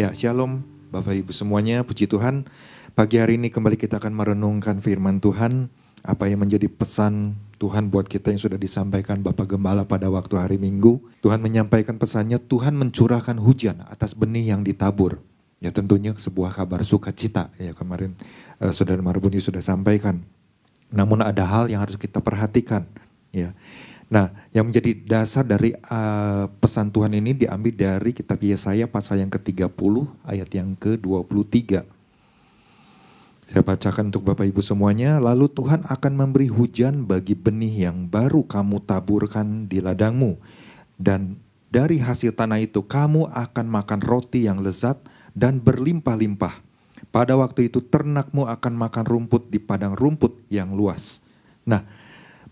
Ya, shalom Bapak Ibu semuanya, puji Tuhan. Pagi hari ini kembali kita akan merenungkan firman Tuhan, apa yang menjadi pesan Tuhan buat kita yang sudah disampaikan Bapak Gembala pada waktu hari Minggu. Tuhan menyampaikan pesannya, Tuhan mencurahkan hujan atas benih yang ditabur. Ya tentunya sebuah kabar sukacita ya kemarin uh, Saudara Marbuni sudah sampaikan. Namun ada hal yang harus kita perhatikan ya. Nah, yang menjadi dasar dari uh, pesan Tuhan ini diambil dari kitab Yesaya pasal yang ke-30 ayat yang ke-23. Saya bacakan untuk Bapak Ibu semuanya, lalu Tuhan akan memberi hujan bagi benih yang baru kamu taburkan di ladangmu dan dari hasil tanah itu kamu akan makan roti yang lezat dan berlimpah-limpah. Pada waktu itu ternakmu akan makan rumput di padang rumput yang luas. Nah,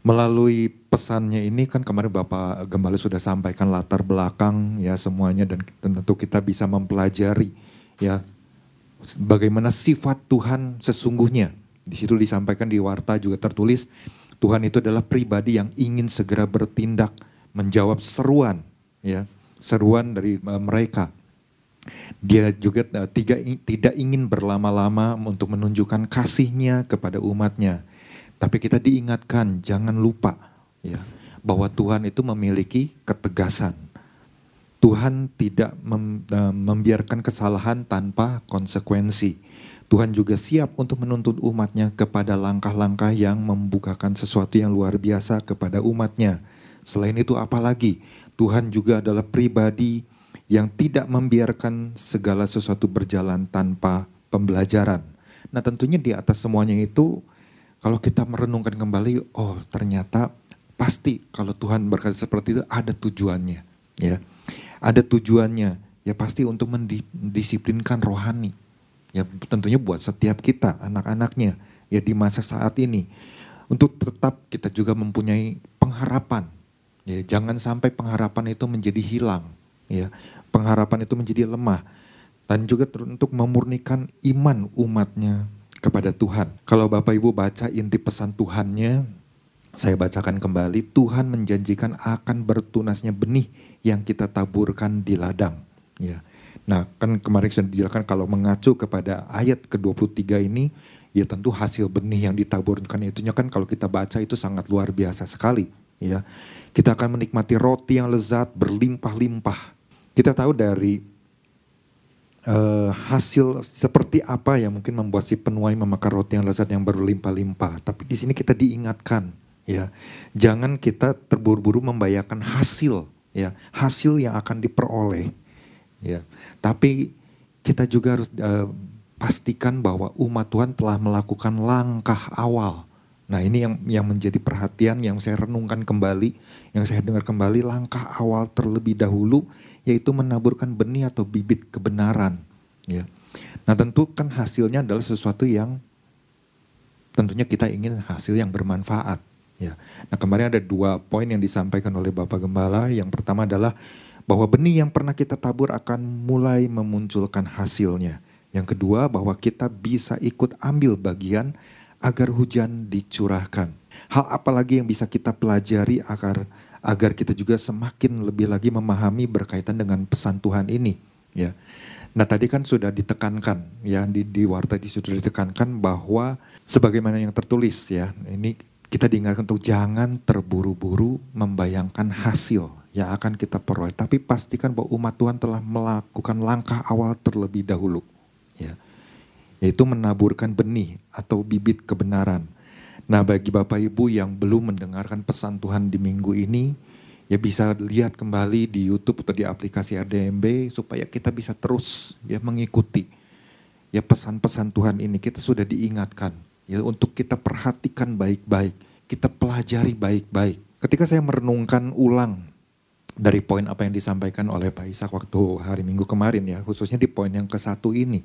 melalui pesannya ini kan kemarin Bapak Gembala sudah sampaikan latar belakang ya semuanya dan tentu kita bisa mempelajari ya bagaimana sifat Tuhan sesungguhnya. Di situ disampaikan di warta juga tertulis Tuhan itu adalah pribadi yang ingin segera bertindak menjawab seruan ya, seruan dari uh, mereka. Dia juga uh, tidak tidak ingin berlama-lama untuk menunjukkan kasihnya kepada umatnya tapi kita diingatkan jangan lupa ya bahwa Tuhan itu memiliki ketegasan. Tuhan tidak mem, uh, membiarkan kesalahan tanpa konsekuensi. Tuhan juga siap untuk menuntut umatnya kepada langkah-langkah yang membukakan sesuatu yang luar biasa kepada umatnya. Selain itu apalagi Tuhan juga adalah pribadi yang tidak membiarkan segala sesuatu berjalan tanpa pembelajaran. Nah tentunya di atas semuanya itu kalau kita merenungkan kembali, oh ternyata pasti kalau Tuhan berkata seperti itu ada tujuannya, ya. Ada tujuannya, ya pasti untuk mendisiplinkan rohani. Ya tentunya buat setiap kita, anak-anaknya, ya di masa saat ini. Untuk tetap kita juga mempunyai pengharapan. Ya, jangan sampai pengharapan itu menjadi hilang, ya. Pengharapan itu menjadi lemah dan juga untuk memurnikan iman umatnya kepada Tuhan. Kalau Bapak Ibu baca inti pesan Tuhannya, saya bacakan kembali, Tuhan menjanjikan akan bertunasnya benih yang kita taburkan di ladang. Ya. Nah kan kemarin sudah dijelaskan kalau mengacu kepada ayat ke-23 ini, ya tentu hasil benih yang ditaburkan itunya kan kalau kita baca itu sangat luar biasa sekali. Ya, Kita akan menikmati roti yang lezat berlimpah-limpah. Kita tahu dari uh, hasil seperti apa yang mungkin membuat si penuai memakan roti yang lezat yang berlimpah-limpah. Tapi di sini kita diingatkan, ya, jangan kita terburu-buru membayangkan hasil, ya, hasil yang akan diperoleh, ya. Tapi kita juga harus uh, pastikan bahwa umat Tuhan telah melakukan langkah awal. Nah ini yang yang menjadi perhatian yang saya renungkan kembali, yang saya dengar kembali langkah awal terlebih dahulu yaitu menaburkan benih atau bibit kebenaran. Ya. Nah tentu kan hasilnya adalah sesuatu yang tentunya kita ingin hasil yang bermanfaat. Ya. Nah kemarin ada dua poin yang disampaikan oleh Bapak Gembala. Yang pertama adalah bahwa benih yang pernah kita tabur akan mulai memunculkan hasilnya. Yang kedua bahwa kita bisa ikut ambil bagian agar hujan dicurahkan. Hal apa lagi yang bisa kita pelajari agar agar kita juga semakin lebih lagi memahami berkaitan dengan pesan Tuhan ini ya. Nah tadi kan sudah ditekankan ya di, di warta di sudah ditekankan bahwa sebagaimana yang tertulis ya ini kita diingatkan untuk jangan terburu-buru membayangkan hasil yang akan kita peroleh. Tapi pastikan bahwa umat Tuhan telah melakukan langkah awal terlebih dahulu ya. Yaitu menaburkan benih atau bibit kebenaran. Nah bagi Bapak Ibu yang belum mendengarkan pesan Tuhan di minggu ini, ya bisa lihat kembali di YouTube atau di aplikasi RDMB supaya kita bisa terus ya mengikuti ya pesan-pesan Tuhan ini. Kita sudah diingatkan ya untuk kita perhatikan baik-baik, kita pelajari baik-baik. Ketika saya merenungkan ulang dari poin apa yang disampaikan oleh Pak Ishak waktu hari Minggu kemarin ya, khususnya di poin yang ke satu ini,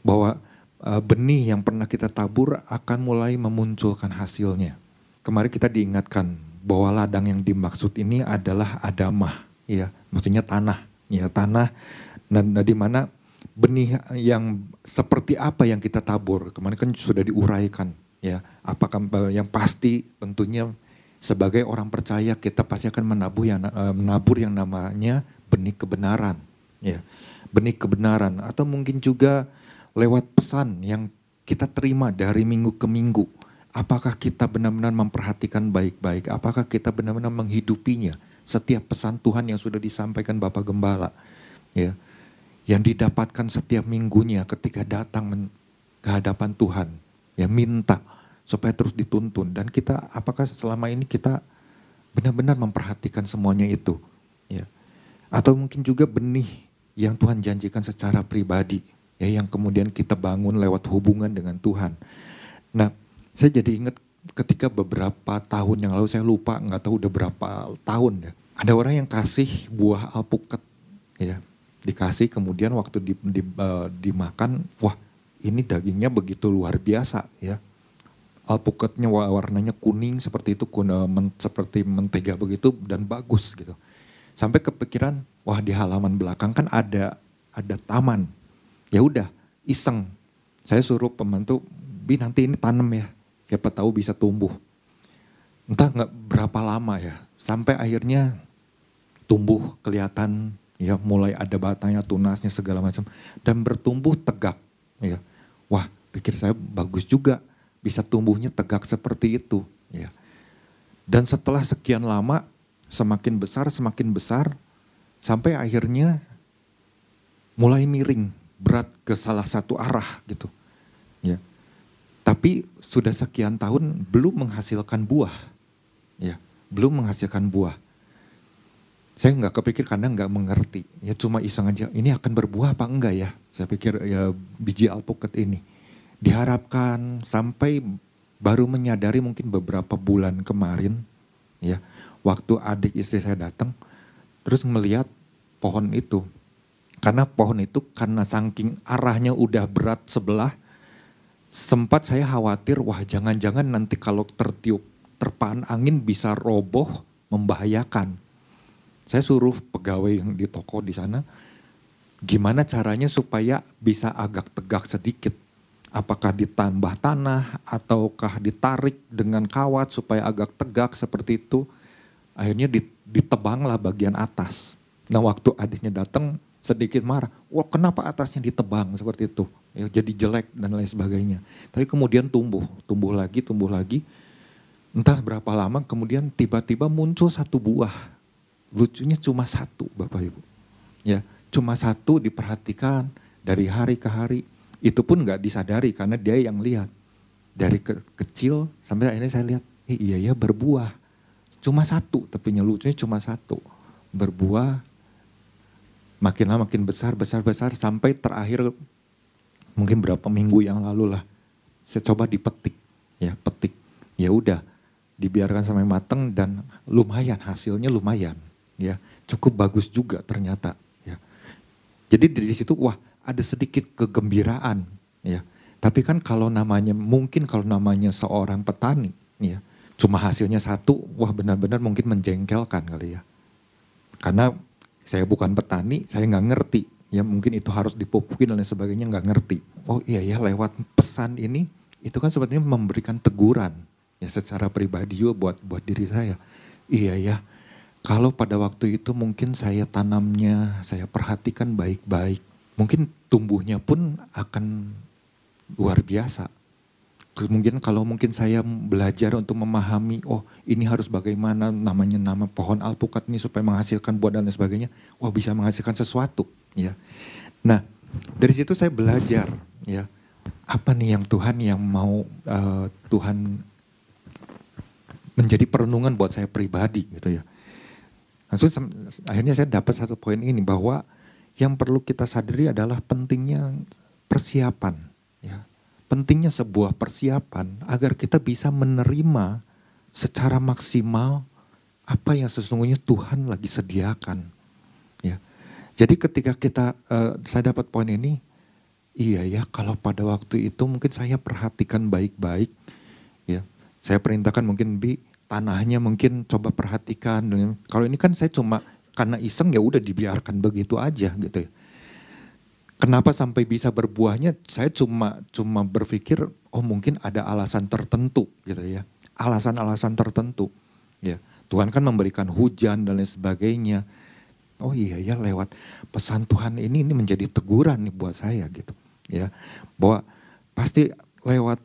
bahwa uh, benih yang pernah kita tabur akan mulai memunculkan hasilnya. Kemarin kita diingatkan bahwa ladang yang dimaksud ini adalah adamah, ya, maksudnya tanah, ya tanah. Dan, dan di mana benih yang seperti apa yang kita tabur? Kemarin kan sudah diuraikan, ya. Apakah yang pasti tentunya sebagai orang percaya kita pasti akan menabur yang uh, menabur yang namanya benih kebenaran, ya. Benih kebenaran. Atau mungkin juga lewat pesan yang kita terima dari minggu ke minggu. Apakah kita benar-benar memperhatikan baik-baik? Apakah kita benar-benar menghidupinya? Setiap pesan Tuhan yang sudah disampaikan Bapak Gembala, ya, yang didapatkan setiap minggunya ketika datang ke hadapan Tuhan, ya minta supaya terus dituntun. Dan kita, apakah selama ini kita benar-benar memperhatikan semuanya itu, ya? Atau mungkin juga benih yang Tuhan janjikan secara pribadi, ya yang kemudian kita bangun lewat hubungan dengan Tuhan. Nah, saya jadi ingat ketika beberapa tahun yang lalu saya lupa nggak tahu udah berapa tahun ya. Ada orang yang kasih buah alpukat ya. Dikasih kemudian waktu di, di, uh, dimakan wah ini dagingnya begitu luar biasa ya. Alpukatnya warnanya kuning seperti itu kuna, men, seperti mentega begitu dan bagus gitu. Sampai kepikiran wah di halaman belakang kan ada ada taman. Ya udah iseng. Saya suruh pembantu bi nanti ini tanam ya siapa tahu bisa tumbuh. Entah nggak berapa lama ya sampai akhirnya tumbuh kelihatan ya mulai ada batangnya tunasnya segala macam dan bertumbuh tegak ya. Wah pikir saya bagus juga bisa tumbuhnya tegak seperti itu ya. Dan setelah sekian lama semakin besar semakin besar sampai akhirnya mulai miring berat ke salah satu arah gitu. Tapi sudah sekian tahun belum menghasilkan buah. Ya, belum menghasilkan buah. Saya nggak kepikir karena nggak mengerti. Ya cuma iseng aja, ini akan berbuah apa enggak ya? Saya pikir ya biji alpukat ini. Diharapkan sampai baru menyadari mungkin beberapa bulan kemarin, ya waktu adik istri saya datang, terus melihat pohon itu karena pohon itu karena saking arahnya udah berat sebelah, sempat saya khawatir, wah jangan-jangan nanti kalau tertiup terpaan angin bisa roboh, membahayakan. Saya suruh pegawai yang di toko di sana, gimana caranya supaya bisa agak tegak sedikit. Apakah ditambah tanah ataukah ditarik dengan kawat supaya agak tegak seperti itu. Akhirnya ditebanglah bagian atas. Nah waktu adiknya datang, sedikit marah. Wah kenapa atasnya ditebang seperti itu? Ya, jadi jelek dan lain sebagainya. Tapi kemudian tumbuh, tumbuh lagi, tumbuh lagi. Entah berapa lama kemudian tiba-tiba muncul satu buah. Lucunya cuma satu Bapak Ibu. Ya, cuma satu diperhatikan dari hari ke hari. Itu pun nggak disadari karena dia yang lihat. Dari ke kecil sampai akhirnya saya lihat, eh, iya ya berbuah. Cuma satu, tapi lucunya cuma satu. Berbuah makin lama makin besar, besar, besar sampai terakhir mungkin berapa minggu yang lalu lah. Saya coba dipetik, ya petik. Ya udah, dibiarkan sampai mateng dan lumayan hasilnya lumayan, ya cukup bagus juga ternyata. Ya. Jadi dari situ wah ada sedikit kegembiraan, ya. Tapi kan kalau namanya mungkin kalau namanya seorang petani, ya cuma hasilnya satu, wah benar-benar mungkin menjengkelkan kali ya. Karena saya bukan petani, saya nggak ngerti. Ya mungkin itu harus dipupukin dan lain sebagainya nggak ngerti. Oh iya ya lewat pesan ini itu kan sebetulnya memberikan teguran ya secara pribadi juga buat buat diri saya. Iya ya, kalau pada waktu itu mungkin saya tanamnya, saya perhatikan baik-baik, mungkin tumbuhnya pun akan luar biasa Mungkin kalau mungkin saya belajar untuk memahami, oh ini harus bagaimana namanya nama pohon alpukat ini supaya menghasilkan buah dan lain sebagainya, wah bisa menghasilkan sesuatu, ya. Nah dari situ saya belajar, ya apa nih yang Tuhan yang mau uh, Tuhan menjadi perenungan buat saya pribadi gitu ya. Langsung akhirnya saya dapat satu poin ini bahwa yang perlu kita sadari adalah pentingnya persiapan, ya pentingnya sebuah persiapan agar kita bisa menerima secara maksimal apa yang sesungguhnya Tuhan lagi sediakan. Ya. Jadi ketika kita uh, saya dapat poin ini, iya ya kalau pada waktu itu mungkin saya perhatikan baik-baik, ya saya perintahkan mungkin bi tanahnya mungkin coba perhatikan. Kalau ini kan saya cuma karena iseng ya udah dibiarkan begitu aja gitu ya. Kenapa sampai bisa berbuahnya? Saya cuma cuma berpikir, oh mungkin ada alasan tertentu gitu ya, alasan-alasan tertentu. Ya, Tuhan kan memberikan hujan dan lain sebagainya. oh iya ya lewat pesan Tuhan ini ini menjadi teguran nih buat saya gitu ya bahwa pasti lewat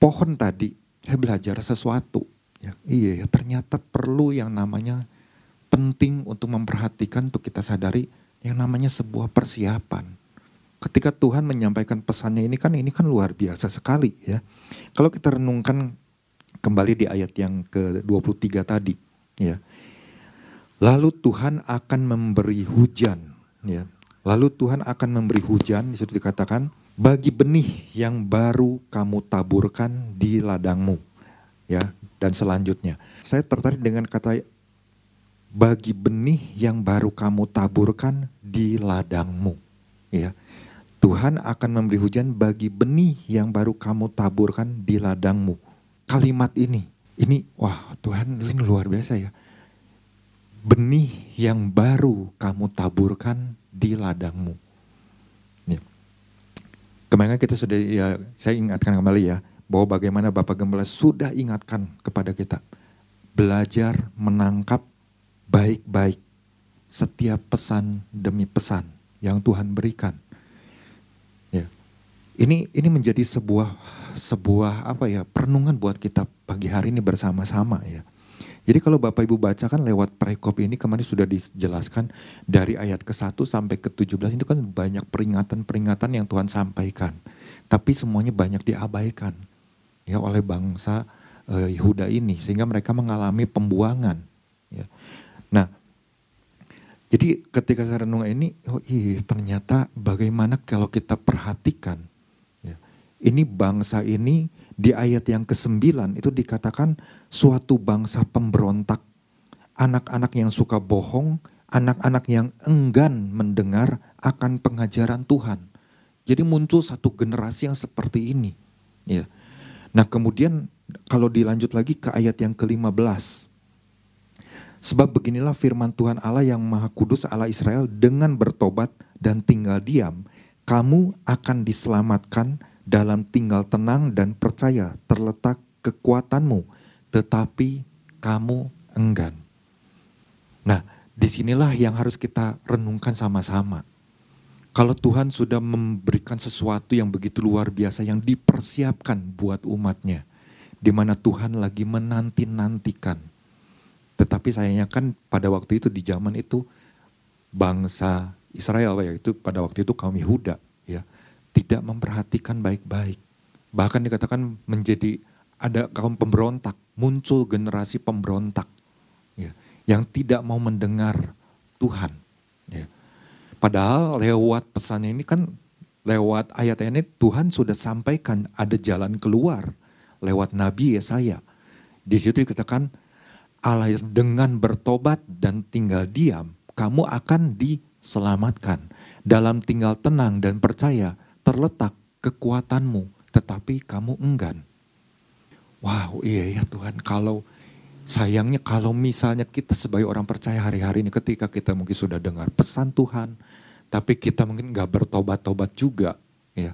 pohon tadi saya belajar sesuatu ya iya ya ternyata perlu yang namanya penting untuk memperhatikan untuk kita sadari yang namanya sebuah persiapan ketika Tuhan menyampaikan pesannya ini kan ini kan luar biasa sekali ya kalau kita renungkan kembali di ayat yang ke-23 tadi ya Lalu Tuhan akan memberi hujan, ya. Lalu Tuhan akan memberi hujan, di situ dikatakan, bagi benih yang baru kamu taburkan di ladangmu. Ya, dan selanjutnya. Saya tertarik dengan kata bagi benih yang baru kamu taburkan di ladangmu. Ya. Tuhan akan memberi hujan bagi benih yang baru kamu taburkan di ladangmu. Kalimat ini, ini wah Tuhan ini luar biasa ya benih yang baru kamu taburkan di ladangmu. Ya. Kemarin kita sudah, ya saya ingatkan kembali ya, bahwa bagaimana Bapak Gembala sudah ingatkan kepada kita. Belajar menangkap baik-baik setiap pesan demi pesan yang Tuhan berikan. Ini ini menjadi sebuah sebuah apa ya perenungan buat kita pagi hari ini bersama-sama ya jadi kalau Bapak Ibu baca kan lewat perikop ini kemarin sudah dijelaskan dari ayat ke-1 sampai ke-17 itu kan banyak peringatan-peringatan yang Tuhan sampaikan. Tapi semuanya banyak diabaikan ya oleh bangsa eh, Yehuda ini sehingga mereka mengalami pembuangan. Ya. Nah, jadi ketika saya renung ini, oh iya ternyata bagaimana kalau kita perhatikan, ini bangsa ini di ayat yang ke-9 itu dikatakan suatu bangsa pemberontak, anak-anak yang suka bohong, anak-anak yang enggan mendengar akan pengajaran Tuhan. Jadi muncul satu generasi yang seperti ini. Ya. Nah kemudian kalau dilanjut lagi ke ayat yang ke-15. Sebab beginilah firman Tuhan Allah yang maha kudus Allah Israel dengan bertobat dan tinggal diam, kamu akan diselamatkan dalam tinggal tenang dan percaya terletak kekuatanmu, tetapi kamu enggan. Nah, di sinilah yang harus kita renungkan sama-sama. Kalau Tuhan sudah memberikan sesuatu yang begitu luar biasa yang dipersiapkan buat umatnya, di mana Tuhan lagi menanti-nantikan. Tetapi sayangnya kan pada waktu itu di zaman itu bangsa Israel ya itu pada waktu itu kaum Yehuda tidak memperhatikan baik-baik. Bahkan dikatakan menjadi ada kaum pemberontak, muncul generasi pemberontak ya, yang tidak mau mendengar Tuhan. Ya. Padahal lewat pesannya ini kan lewat ayat ini Tuhan sudah sampaikan ada jalan keluar lewat Nabi Yesaya. Di situ dikatakan Allah dengan bertobat dan tinggal diam, kamu akan diselamatkan. Dalam tinggal tenang dan percaya, terletak kekuatanmu, tetapi kamu enggan. Wow, iya ya Tuhan, kalau sayangnya kalau misalnya kita sebagai orang percaya hari-hari ini ketika kita mungkin sudah dengar pesan Tuhan, tapi kita mungkin nggak bertobat-tobat juga, ya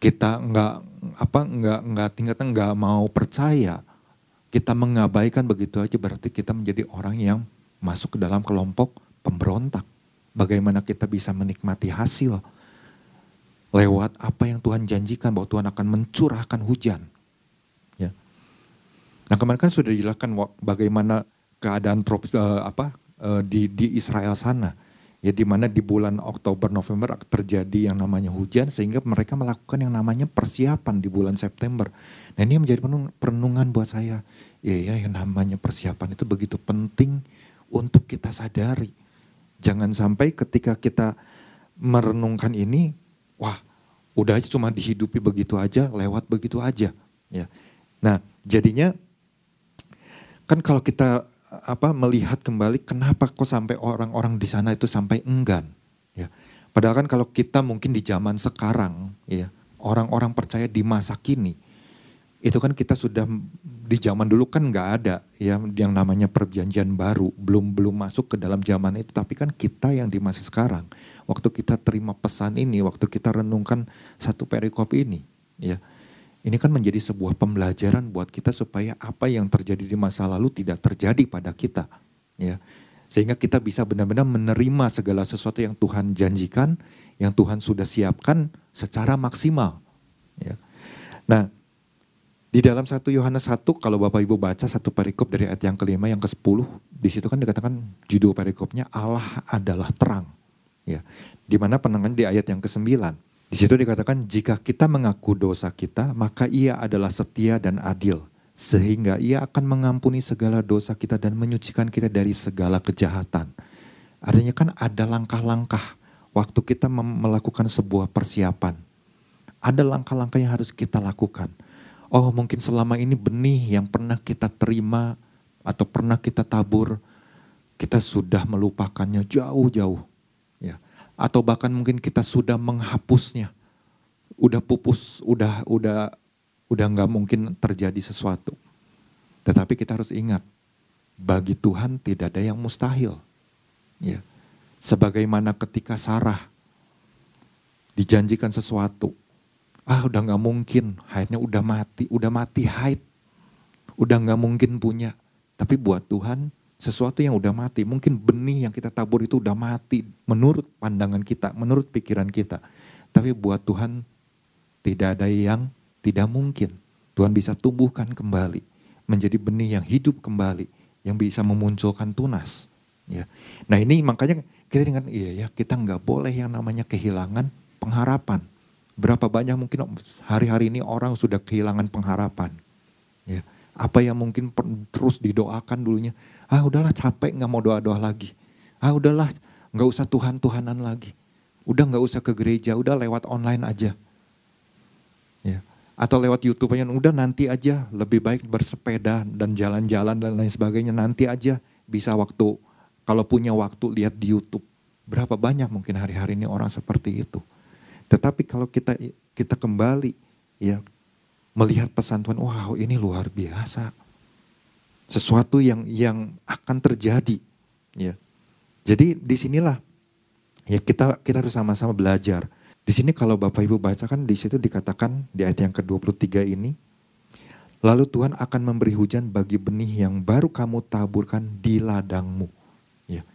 kita nggak apa nggak nggak tingkatnya nggak mau percaya, kita mengabaikan begitu aja berarti kita menjadi orang yang masuk ke dalam kelompok pemberontak. Bagaimana kita bisa menikmati hasil lewat apa yang Tuhan janjikan bahwa Tuhan akan mencurahkan hujan. Ya. Nah kemarin kan sudah dijelaskan bagaimana keadaan tropis uh, apa uh, di di Israel sana. Ya di mana di bulan Oktober November terjadi yang namanya hujan sehingga mereka melakukan yang namanya persiapan di bulan September. Nah ini menjadi perenungan buat saya. Ya, ya yang namanya persiapan itu begitu penting untuk kita sadari. Jangan sampai ketika kita merenungkan ini wah udah aja cuma dihidupi begitu aja, lewat begitu aja. Ya. Nah jadinya kan kalau kita apa melihat kembali kenapa kok sampai orang-orang di sana itu sampai enggan. Ya. Padahal kan kalau kita mungkin di zaman sekarang, ya orang-orang percaya di masa kini, itu kan kita sudah di zaman dulu kan nggak ada ya yang namanya perjanjian baru belum belum masuk ke dalam zaman itu tapi kan kita yang di masa sekarang waktu kita terima pesan ini waktu kita renungkan satu perikop ini ya ini kan menjadi sebuah pembelajaran buat kita supaya apa yang terjadi di masa lalu tidak terjadi pada kita ya Sehingga kita bisa benar-benar menerima segala sesuatu yang Tuhan janjikan, yang Tuhan sudah siapkan secara maksimal. Ya. Nah, di dalam satu Yohanes 1, kalau Bapak Ibu baca satu perikop dari ayat yang kelima, yang ke-10, di situ kan dikatakan judul perikopnya Allah adalah terang. Ya. Di mana penangan di ayat yang ke-9. Di situ dikatakan jika kita mengaku dosa kita, maka ia adalah setia dan adil sehingga ia akan mengampuni segala dosa kita dan menyucikan kita dari segala kejahatan. Artinya kan ada langkah-langkah waktu kita melakukan sebuah persiapan. Ada langkah-langkah yang harus kita lakukan. Oh mungkin selama ini benih yang pernah kita terima atau pernah kita tabur, kita sudah melupakannya jauh-jauh. ya Atau bahkan mungkin kita sudah menghapusnya. Udah pupus, udah udah udah nggak mungkin terjadi sesuatu. Tetapi kita harus ingat, bagi Tuhan tidak ada yang mustahil. Ya. Sebagaimana ketika Sarah dijanjikan sesuatu, ah udah nggak mungkin, haidnya udah mati, udah mati haid, udah nggak mungkin punya. Tapi buat Tuhan sesuatu yang udah mati, mungkin benih yang kita tabur itu udah mati menurut pandangan kita, menurut pikiran kita. Tapi buat Tuhan tidak ada yang tidak mungkin. Tuhan bisa tumbuhkan kembali menjadi benih yang hidup kembali, yang bisa memunculkan tunas. Ya. Nah ini makanya kita dengan iya ya kita nggak boleh yang namanya kehilangan pengharapan. Berapa banyak mungkin hari-hari ini orang sudah kehilangan pengharapan. Ya. Apa yang mungkin terus didoakan dulunya, ah udahlah capek nggak mau doa-doa lagi. Ah udahlah nggak usah Tuhan-Tuhanan lagi. Udah nggak usah ke gereja, udah lewat online aja. Ya atau lewat YouTube aja udah nanti aja lebih baik bersepeda dan jalan-jalan dan lain sebagainya nanti aja bisa waktu kalau punya waktu lihat di YouTube berapa banyak mungkin hari-hari ini orang seperti itu tetapi kalau kita kita kembali ya melihat pesan Tuhan wow ini luar biasa sesuatu yang yang akan terjadi ya jadi di sinilah ya kita kita harus sama-sama belajar di sini kalau Bapak Ibu bacakan di situ dikatakan di ayat yang ke-23 ini, lalu Tuhan akan memberi hujan bagi benih yang baru kamu taburkan di ladangmu. Ya.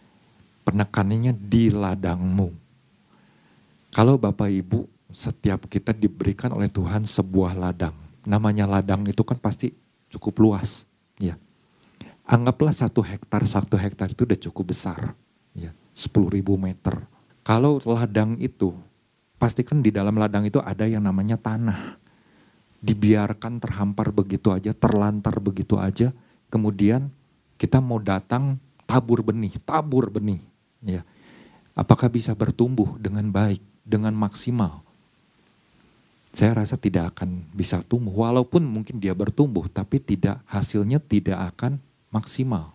Penekanannya di ladangmu. Kalau Bapak Ibu setiap kita diberikan oleh Tuhan sebuah ladang. Namanya ladang itu kan pasti cukup luas. Ya. Anggaplah satu hektar, satu hektar itu udah cukup besar. Ya. 10 ribu meter. Kalau ladang itu pastikan di dalam ladang itu ada yang namanya tanah. Dibiarkan terhampar begitu aja, terlantar begitu aja. Kemudian kita mau datang tabur benih, tabur benih. Ya. Apakah bisa bertumbuh dengan baik, dengan maksimal? Saya rasa tidak akan bisa tumbuh. Walaupun mungkin dia bertumbuh, tapi tidak hasilnya tidak akan maksimal.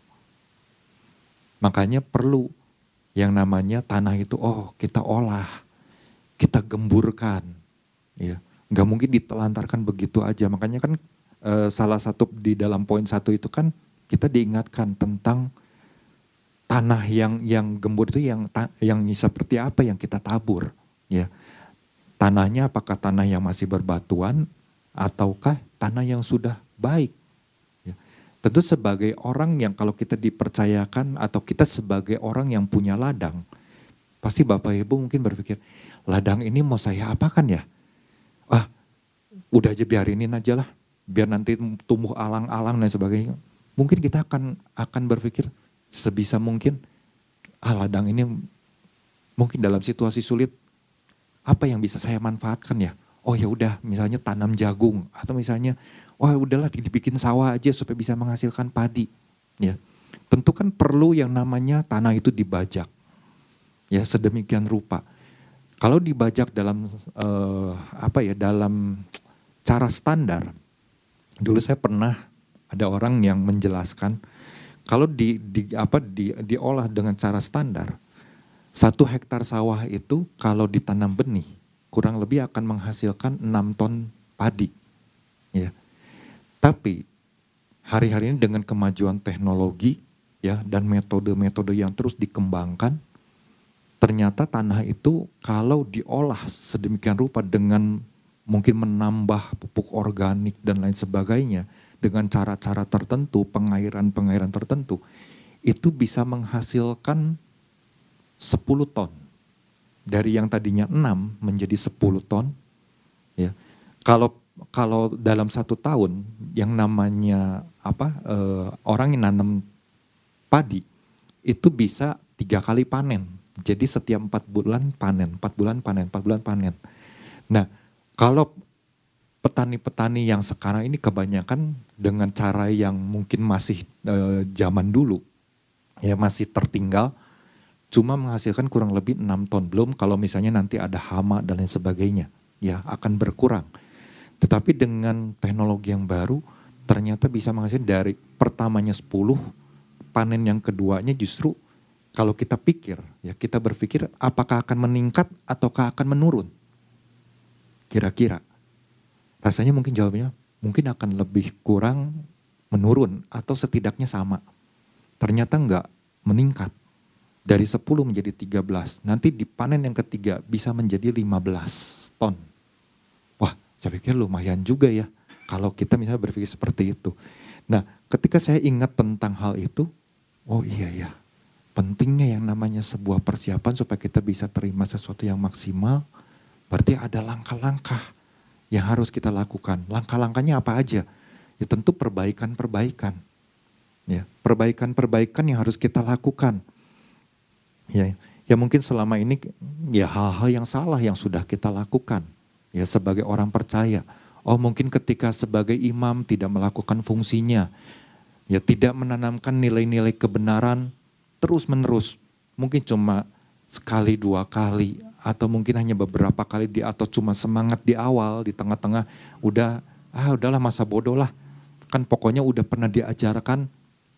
Makanya perlu yang namanya tanah itu, oh kita olah, kita gemburkan. Ya, nggak mungkin ditelantarkan begitu aja. Makanya kan e, salah satu di dalam poin satu itu kan kita diingatkan tentang tanah yang yang gembur itu yang yang seperti apa yang kita tabur. Ya, tanahnya apakah tanah yang masih berbatuan ataukah tanah yang sudah baik. Ya. Tentu sebagai orang yang kalau kita dipercayakan atau kita sebagai orang yang punya ladang, pasti Bapak Ibu mungkin berpikir, ladang ini mau saya apakan ya? Ah, udah aja biarinin aja lah, biar nanti tumbuh alang-alang dan sebagainya. Mungkin kita akan akan berpikir sebisa mungkin, ah ladang ini mungkin dalam situasi sulit, apa yang bisa saya manfaatkan ya? Oh ya udah, misalnya tanam jagung atau misalnya, wah udahlah dibikin sawah aja supaya bisa menghasilkan padi. Ya, tentu kan perlu yang namanya tanah itu dibajak, ya sedemikian rupa kalau dibajak dalam uh, apa ya dalam cara standar, dulu saya pernah ada orang yang menjelaskan kalau di, di apa di, diolah dengan cara standar, satu hektar sawah itu kalau ditanam benih kurang lebih akan menghasilkan 6 ton padi. Ya. Tapi hari-hari ini dengan kemajuan teknologi ya dan metode-metode yang terus dikembangkan ternyata tanah itu kalau diolah sedemikian rupa dengan mungkin menambah pupuk organik dan lain sebagainya dengan cara-cara tertentu, pengairan-pengairan tertentu, itu bisa menghasilkan 10 ton. Dari yang tadinya 6 menjadi 10 ton. Ya. Kalau kalau dalam satu tahun yang namanya apa uh, orang yang nanam padi itu bisa tiga kali panen. Jadi setiap empat bulan panen, empat bulan panen, empat bulan panen. Nah kalau petani-petani yang sekarang ini kebanyakan dengan cara yang mungkin masih uh, zaman dulu ya masih tertinggal cuma menghasilkan kurang lebih 6 ton. Belum kalau misalnya nanti ada hama dan lain sebagainya. Ya akan berkurang. Tetapi dengan teknologi yang baru ternyata bisa menghasilkan dari pertamanya 10 panen yang keduanya justru kalau kita pikir ya kita berpikir apakah akan meningkat ataukah akan menurun? Kira-kira. Rasanya mungkin jawabnya mungkin akan lebih kurang menurun atau setidaknya sama. Ternyata enggak meningkat dari 10 menjadi 13. Nanti di panen yang ketiga bisa menjadi 15 ton. Wah, saya pikir lumayan juga ya kalau kita misalnya berpikir seperti itu. Nah, ketika saya ingat tentang hal itu, oh iya ya, pentingnya yang namanya sebuah persiapan supaya kita bisa terima sesuatu yang maksimal, berarti ada langkah-langkah yang harus kita lakukan. Langkah-langkahnya apa aja? Ya tentu perbaikan-perbaikan. Ya, perbaikan-perbaikan yang harus kita lakukan Ya, ya mungkin selama ini ya hal-hal yang salah yang sudah kita lakukan ya sebagai orang percaya. Oh mungkin ketika sebagai imam tidak melakukan fungsinya, ya tidak menanamkan nilai-nilai kebenaran terus menerus, mungkin cuma sekali dua kali atau mungkin hanya beberapa kali di atau cuma semangat di awal di tengah-tengah udah ah udahlah masa bodoh lah kan pokoknya udah pernah diajarkan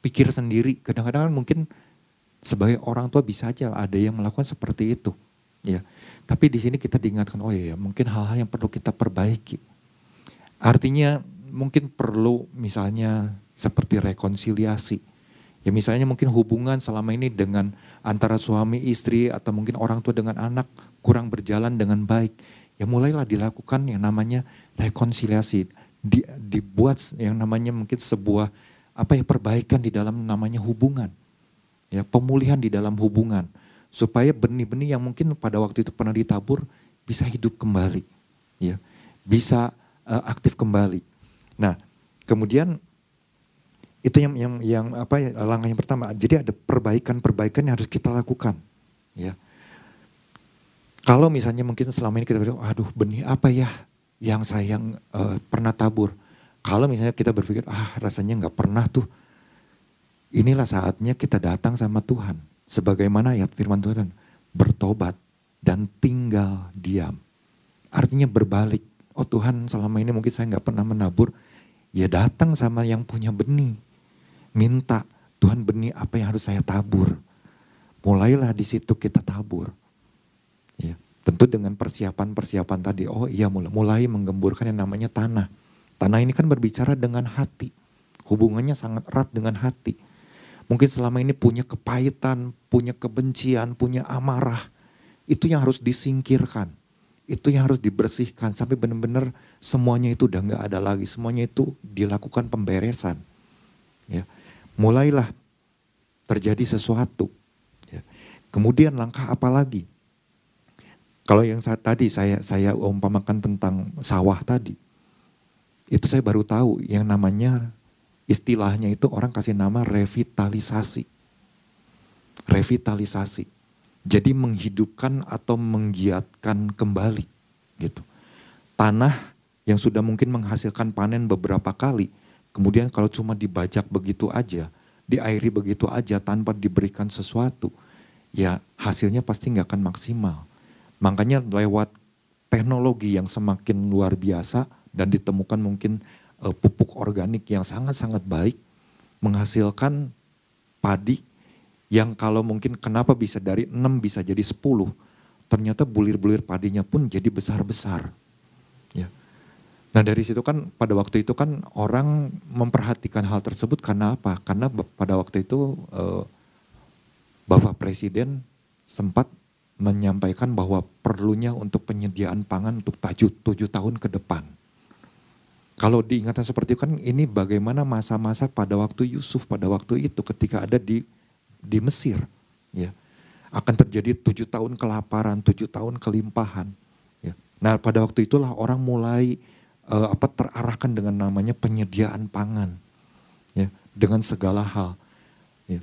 pikir sendiri kadang-kadang mungkin sebagai orang tua bisa aja ada yang melakukan seperti itu. Ya. Tapi di sini kita diingatkan, oh iya mungkin hal-hal yang perlu kita perbaiki. Artinya mungkin perlu misalnya seperti rekonsiliasi. Ya misalnya mungkin hubungan selama ini dengan antara suami istri atau mungkin orang tua dengan anak kurang berjalan dengan baik. Ya mulailah dilakukan yang namanya rekonsiliasi. Di, dibuat yang namanya mungkin sebuah apa ya perbaikan di dalam namanya hubungan ya pemulihan di dalam hubungan. Supaya benih-benih yang mungkin pada waktu itu pernah ditabur bisa hidup kembali ya. Bisa uh, aktif kembali. Nah kemudian itu yang yang yang apa ya langkah yang pertama. Jadi ada perbaikan-perbaikan yang harus kita lakukan ya. Kalau misalnya mungkin selama ini kita berpikir aduh benih apa ya yang saya uh, pernah tabur? Kalau misalnya kita berpikir ah rasanya nggak pernah tuh Inilah saatnya kita datang sama Tuhan. Sebagaimana ayat firman Tuhan, bertobat dan tinggal diam. Artinya berbalik. Oh Tuhan selama ini mungkin saya nggak pernah menabur. Ya datang sama yang punya benih. Minta Tuhan benih apa yang harus saya tabur. Mulailah di situ kita tabur. Ya, tentu dengan persiapan-persiapan tadi. Oh iya mulai, mulai menggemburkan yang namanya tanah. Tanah ini kan berbicara dengan hati. Hubungannya sangat erat dengan hati. Mungkin selama ini punya kepahitan, punya kebencian, punya amarah. Itu yang harus disingkirkan. Itu yang harus dibersihkan sampai benar-benar semuanya itu udah nggak ada lagi. Semuanya itu dilakukan pemberesan. Ya. Mulailah terjadi sesuatu. Ya. Kemudian langkah apa lagi? Kalau yang saat tadi saya saya umpamakan tentang sawah tadi, itu saya baru tahu yang namanya istilahnya itu orang kasih nama revitalisasi. Revitalisasi. Jadi menghidupkan atau menggiatkan kembali gitu. Tanah yang sudah mungkin menghasilkan panen beberapa kali, kemudian kalau cuma dibajak begitu aja, diairi begitu aja tanpa diberikan sesuatu, ya hasilnya pasti nggak akan maksimal. Makanya lewat teknologi yang semakin luar biasa dan ditemukan mungkin uh, pupuk organik yang sangat-sangat baik menghasilkan padi yang kalau mungkin kenapa bisa dari 6 bisa jadi 10 ternyata bulir-bulir padinya pun jadi besar-besar. Ya. Nah dari situ kan pada waktu itu kan orang memperhatikan hal tersebut karena apa? Karena pada waktu itu uh, Bapak Presiden sempat menyampaikan bahwa perlunya untuk penyediaan pangan untuk tujuh tahun ke depan kalau diingatan seperti itu kan ini bagaimana masa-masa pada waktu Yusuf pada waktu itu ketika ada di di Mesir. Ya, akan terjadi tujuh tahun kelaparan, tujuh tahun kelimpahan. Ya. Nah pada waktu itulah orang mulai uh, apa terarahkan dengan namanya penyediaan pangan, ya, dengan segala hal. Ya.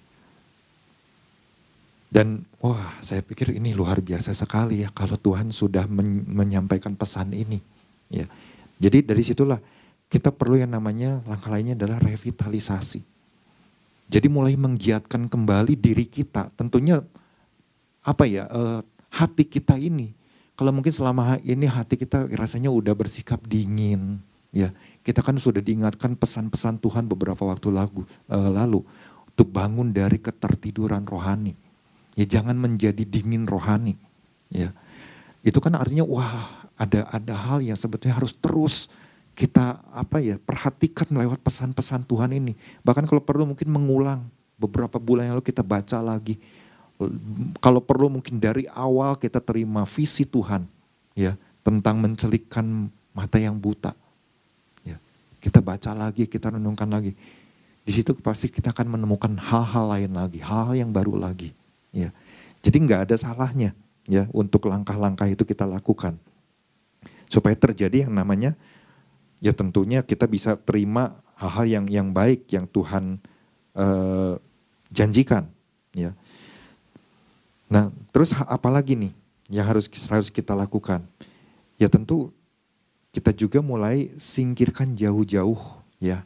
Dan wah saya pikir ini luar biasa sekali ya kalau Tuhan sudah men menyampaikan pesan ini. Ya. Jadi dari situlah kita perlu yang namanya langkah lainnya adalah revitalisasi. Jadi mulai menggiatkan kembali diri kita, tentunya apa ya uh, hati kita ini kalau mungkin selama ini hati kita rasanya udah bersikap dingin ya. Kita kan sudah diingatkan pesan-pesan Tuhan beberapa waktu lagu uh, lalu untuk bangun dari ketertiduran rohani. Ya jangan menjadi dingin rohani ya. Itu kan artinya wah ada ada hal yang sebetulnya harus terus kita apa ya perhatikan lewat pesan-pesan Tuhan ini bahkan kalau perlu mungkin mengulang beberapa bulan yang lalu kita baca lagi kalau perlu mungkin dari awal kita terima visi Tuhan ya tentang mencelikkan mata yang buta. Ya, kita baca lagi, kita renungkan lagi. Di situ pasti kita akan menemukan hal-hal lain lagi, hal-hal yang baru lagi. Ya, jadi nggak ada salahnya ya untuk langkah-langkah itu kita lakukan supaya terjadi yang namanya ya tentunya kita bisa terima hal-hal yang yang baik yang Tuhan uh, janjikan ya Nah, terus apa lagi nih yang harus harus kita lakukan? Ya tentu kita juga mulai singkirkan jauh-jauh ya.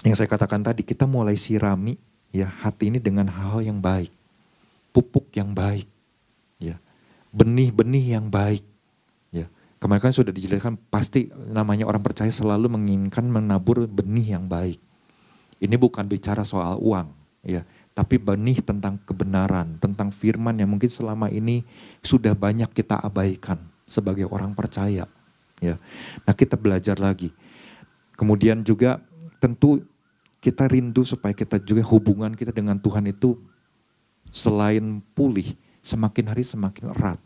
Yang saya katakan tadi, kita mulai sirami ya hati ini dengan hal-hal yang baik. Pupuk yang baik. Ya. Benih-benih yang baik. Kemarin kan sudah dijelaskan pasti namanya orang percaya selalu menginginkan menabur benih yang baik. Ini bukan bicara soal uang, ya tapi benih tentang kebenaran, tentang firman yang mungkin selama ini sudah banyak kita abaikan sebagai orang percaya. Ya. Nah kita belajar lagi. Kemudian juga tentu kita rindu supaya kita juga hubungan kita dengan Tuhan itu selain pulih, semakin hari semakin erat.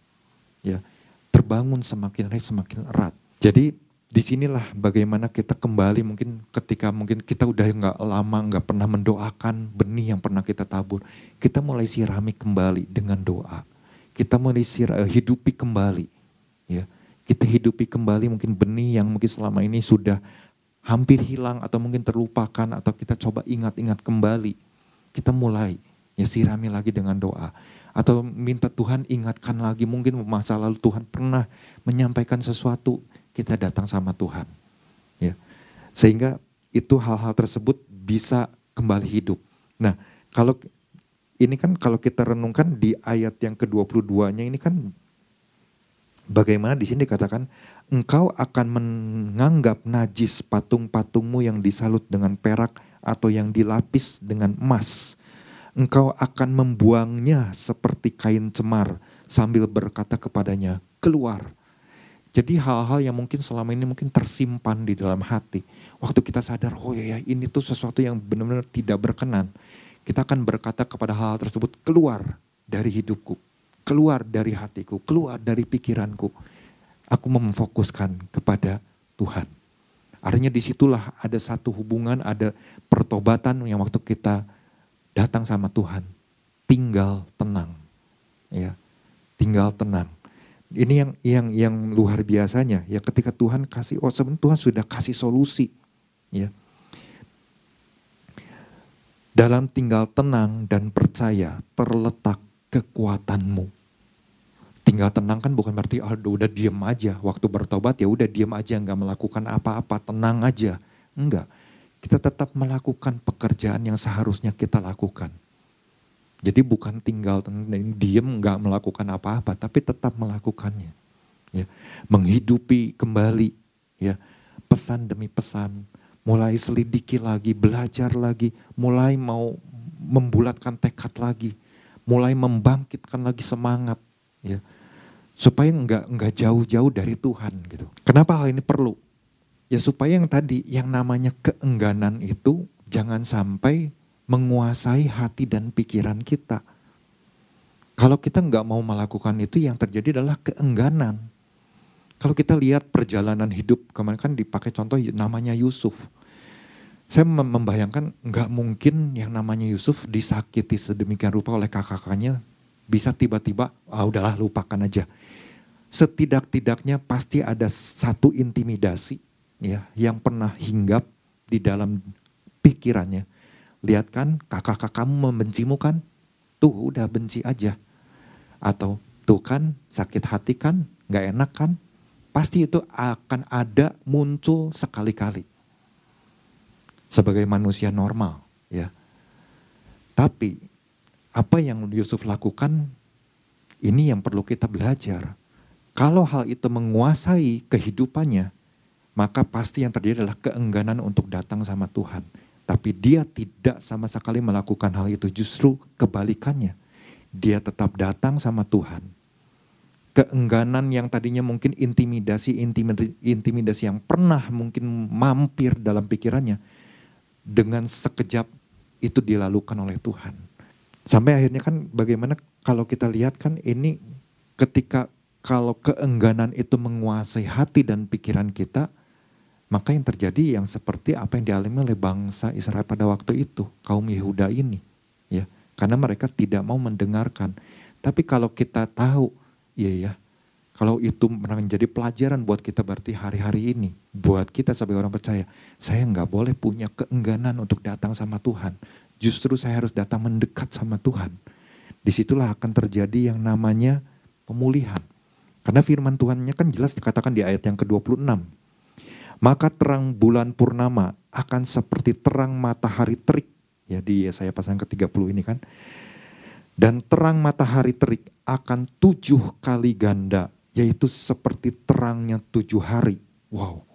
Ya, terbangun semakin hari semakin erat. Jadi di sinilah bagaimana kita kembali mungkin ketika mungkin kita udah nggak lama nggak pernah mendoakan benih yang pernah kita tabur kita mulai sirami kembali dengan doa. Kita mulai sir, uh, hidupi kembali ya. Kita hidupi kembali mungkin benih yang mungkin selama ini sudah hampir hilang atau mungkin terlupakan atau kita coba ingat-ingat kembali. Kita mulai ya sirami lagi dengan doa atau minta Tuhan ingatkan lagi mungkin masa lalu Tuhan pernah menyampaikan sesuatu kita datang sama Tuhan. Ya. Sehingga itu hal-hal tersebut bisa kembali hidup. Nah, kalau ini kan kalau kita renungkan di ayat yang ke-22-nya ini kan bagaimana di sini dikatakan engkau akan menganggap najis patung-patungmu yang disalut dengan perak atau yang dilapis dengan emas. Engkau akan membuangnya seperti kain cemar sambil berkata kepadanya, keluar jadi hal-hal yang mungkin selama ini mungkin tersimpan di dalam hati. Waktu kita sadar, oh ya, ya ini tuh sesuatu yang benar-benar tidak berkenan. Kita akan berkata kepada hal, hal tersebut, keluar dari hidupku. Keluar dari hatiku, keluar dari pikiranku. Aku memfokuskan kepada Tuhan. Artinya di situlah ada satu hubungan, ada pertobatan yang waktu kita datang sama Tuhan. Tinggal tenang. ya Tinggal tenang ini yang yang yang luar biasanya ya ketika Tuhan kasih oh sebenarnya Tuhan sudah kasih solusi ya. Dalam tinggal tenang dan percaya terletak kekuatanmu. Tinggal tenang kan bukan berarti oh, udah diem aja waktu bertobat ya udah diem aja nggak melakukan apa-apa tenang aja enggak kita tetap melakukan pekerjaan yang seharusnya kita lakukan. Jadi bukan tinggal diem nggak melakukan apa-apa, tapi tetap melakukannya. Ya, menghidupi kembali ya. Pesan demi pesan, mulai selidiki lagi, belajar lagi, mulai mau membulatkan tekad lagi, mulai membangkitkan lagi semangat ya. Supaya nggak nggak jauh-jauh dari Tuhan gitu. Kenapa hal ini perlu? Ya supaya yang tadi yang namanya keengganan itu jangan sampai menguasai hati dan pikiran kita. Kalau kita nggak mau melakukan itu yang terjadi adalah keengganan. Kalau kita lihat perjalanan hidup, kemarin kan dipakai contoh namanya Yusuf. Saya membayangkan nggak mungkin yang namanya Yusuf disakiti sedemikian rupa oleh kakak-kakaknya bisa tiba-tiba, ah udahlah lupakan aja. Setidak-tidaknya pasti ada satu intimidasi ya yang pernah hinggap di dalam pikirannya. Lihat kan kakak-kakak kamu membencimu kan? Tuh udah benci aja. Atau tuh kan sakit hati kan? Gak enak kan? Pasti itu akan ada muncul sekali-kali sebagai manusia normal ya. Tapi apa yang Yusuf lakukan ini yang perlu kita belajar. Kalau hal itu menguasai kehidupannya, maka pasti yang terjadi adalah keengganan untuk datang sama Tuhan. Tapi dia tidak sama sekali melakukan hal itu, justru kebalikannya. Dia tetap datang sama Tuhan. Keengganan yang tadinya mungkin intimidasi, intimidasi, yang pernah mungkin mampir dalam pikirannya, dengan sekejap itu dilalukan oleh Tuhan. Sampai akhirnya kan bagaimana kalau kita lihat kan ini ketika kalau keengganan itu menguasai hati dan pikiran kita, maka yang terjadi yang seperti apa yang dialami oleh bangsa Israel pada waktu itu, kaum Yehuda ini, ya, karena mereka tidak mau mendengarkan. Tapi kalau kita tahu, ya ya, kalau itu menjadi pelajaran buat kita berarti hari-hari ini, buat kita sebagai orang percaya, saya nggak boleh punya keengganan untuk datang sama Tuhan. Justru saya harus datang mendekat sama Tuhan. Di situlah akan terjadi yang namanya pemulihan. Karena firman Tuhannya kan jelas dikatakan di ayat yang ke-26. Maka terang bulan purnama akan seperti terang matahari terik. Ya di saya pasang ke-30 ini kan. Dan terang matahari terik akan tujuh kali ganda yaitu seperti terangnya tujuh hari. Wow.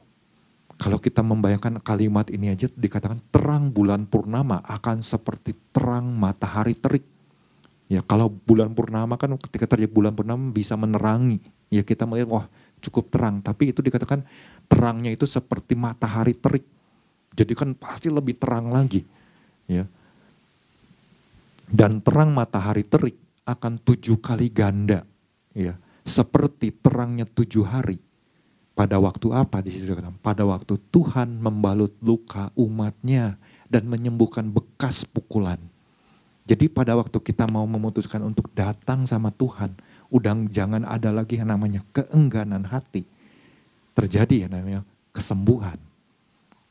Kalau kita membayangkan kalimat ini aja dikatakan terang bulan purnama akan seperti terang matahari terik. Ya kalau bulan purnama kan ketika terjadi bulan purnama bisa menerangi. Ya kita melihat wah cukup terang. Tapi itu dikatakan terangnya itu seperti matahari terik. Jadi kan pasti lebih terang lagi. Ya. Dan terang matahari terik akan tujuh kali ganda. Ya seperti terangnya tujuh hari. Pada waktu apa di situ Pada waktu Tuhan membalut luka umatnya dan menyembuhkan bekas pukulan. Jadi pada waktu kita mau memutuskan untuk datang sama Tuhan, udang jangan ada lagi yang namanya keengganan hati. Terjadi ya namanya kesembuhan.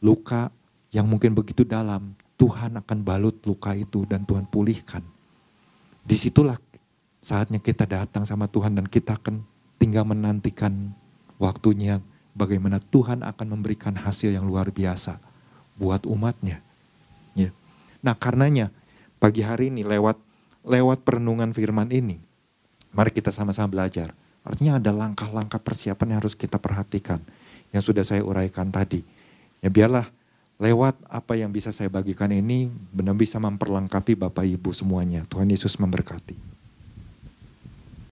Luka yang mungkin begitu dalam, Tuhan akan balut luka itu dan Tuhan pulihkan. Di situlah Saatnya kita datang sama Tuhan dan kita akan tinggal menantikan waktunya bagaimana Tuhan akan memberikan hasil yang luar biasa buat umatnya. Ya. Nah karenanya pagi hari ini lewat lewat perenungan firman ini, mari kita sama-sama belajar. Artinya ada langkah-langkah persiapan yang harus kita perhatikan. Yang sudah saya uraikan tadi. Ya biarlah lewat apa yang bisa saya bagikan ini benar bisa memperlengkapi Bapak Ibu semuanya. Tuhan Yesus memberkati.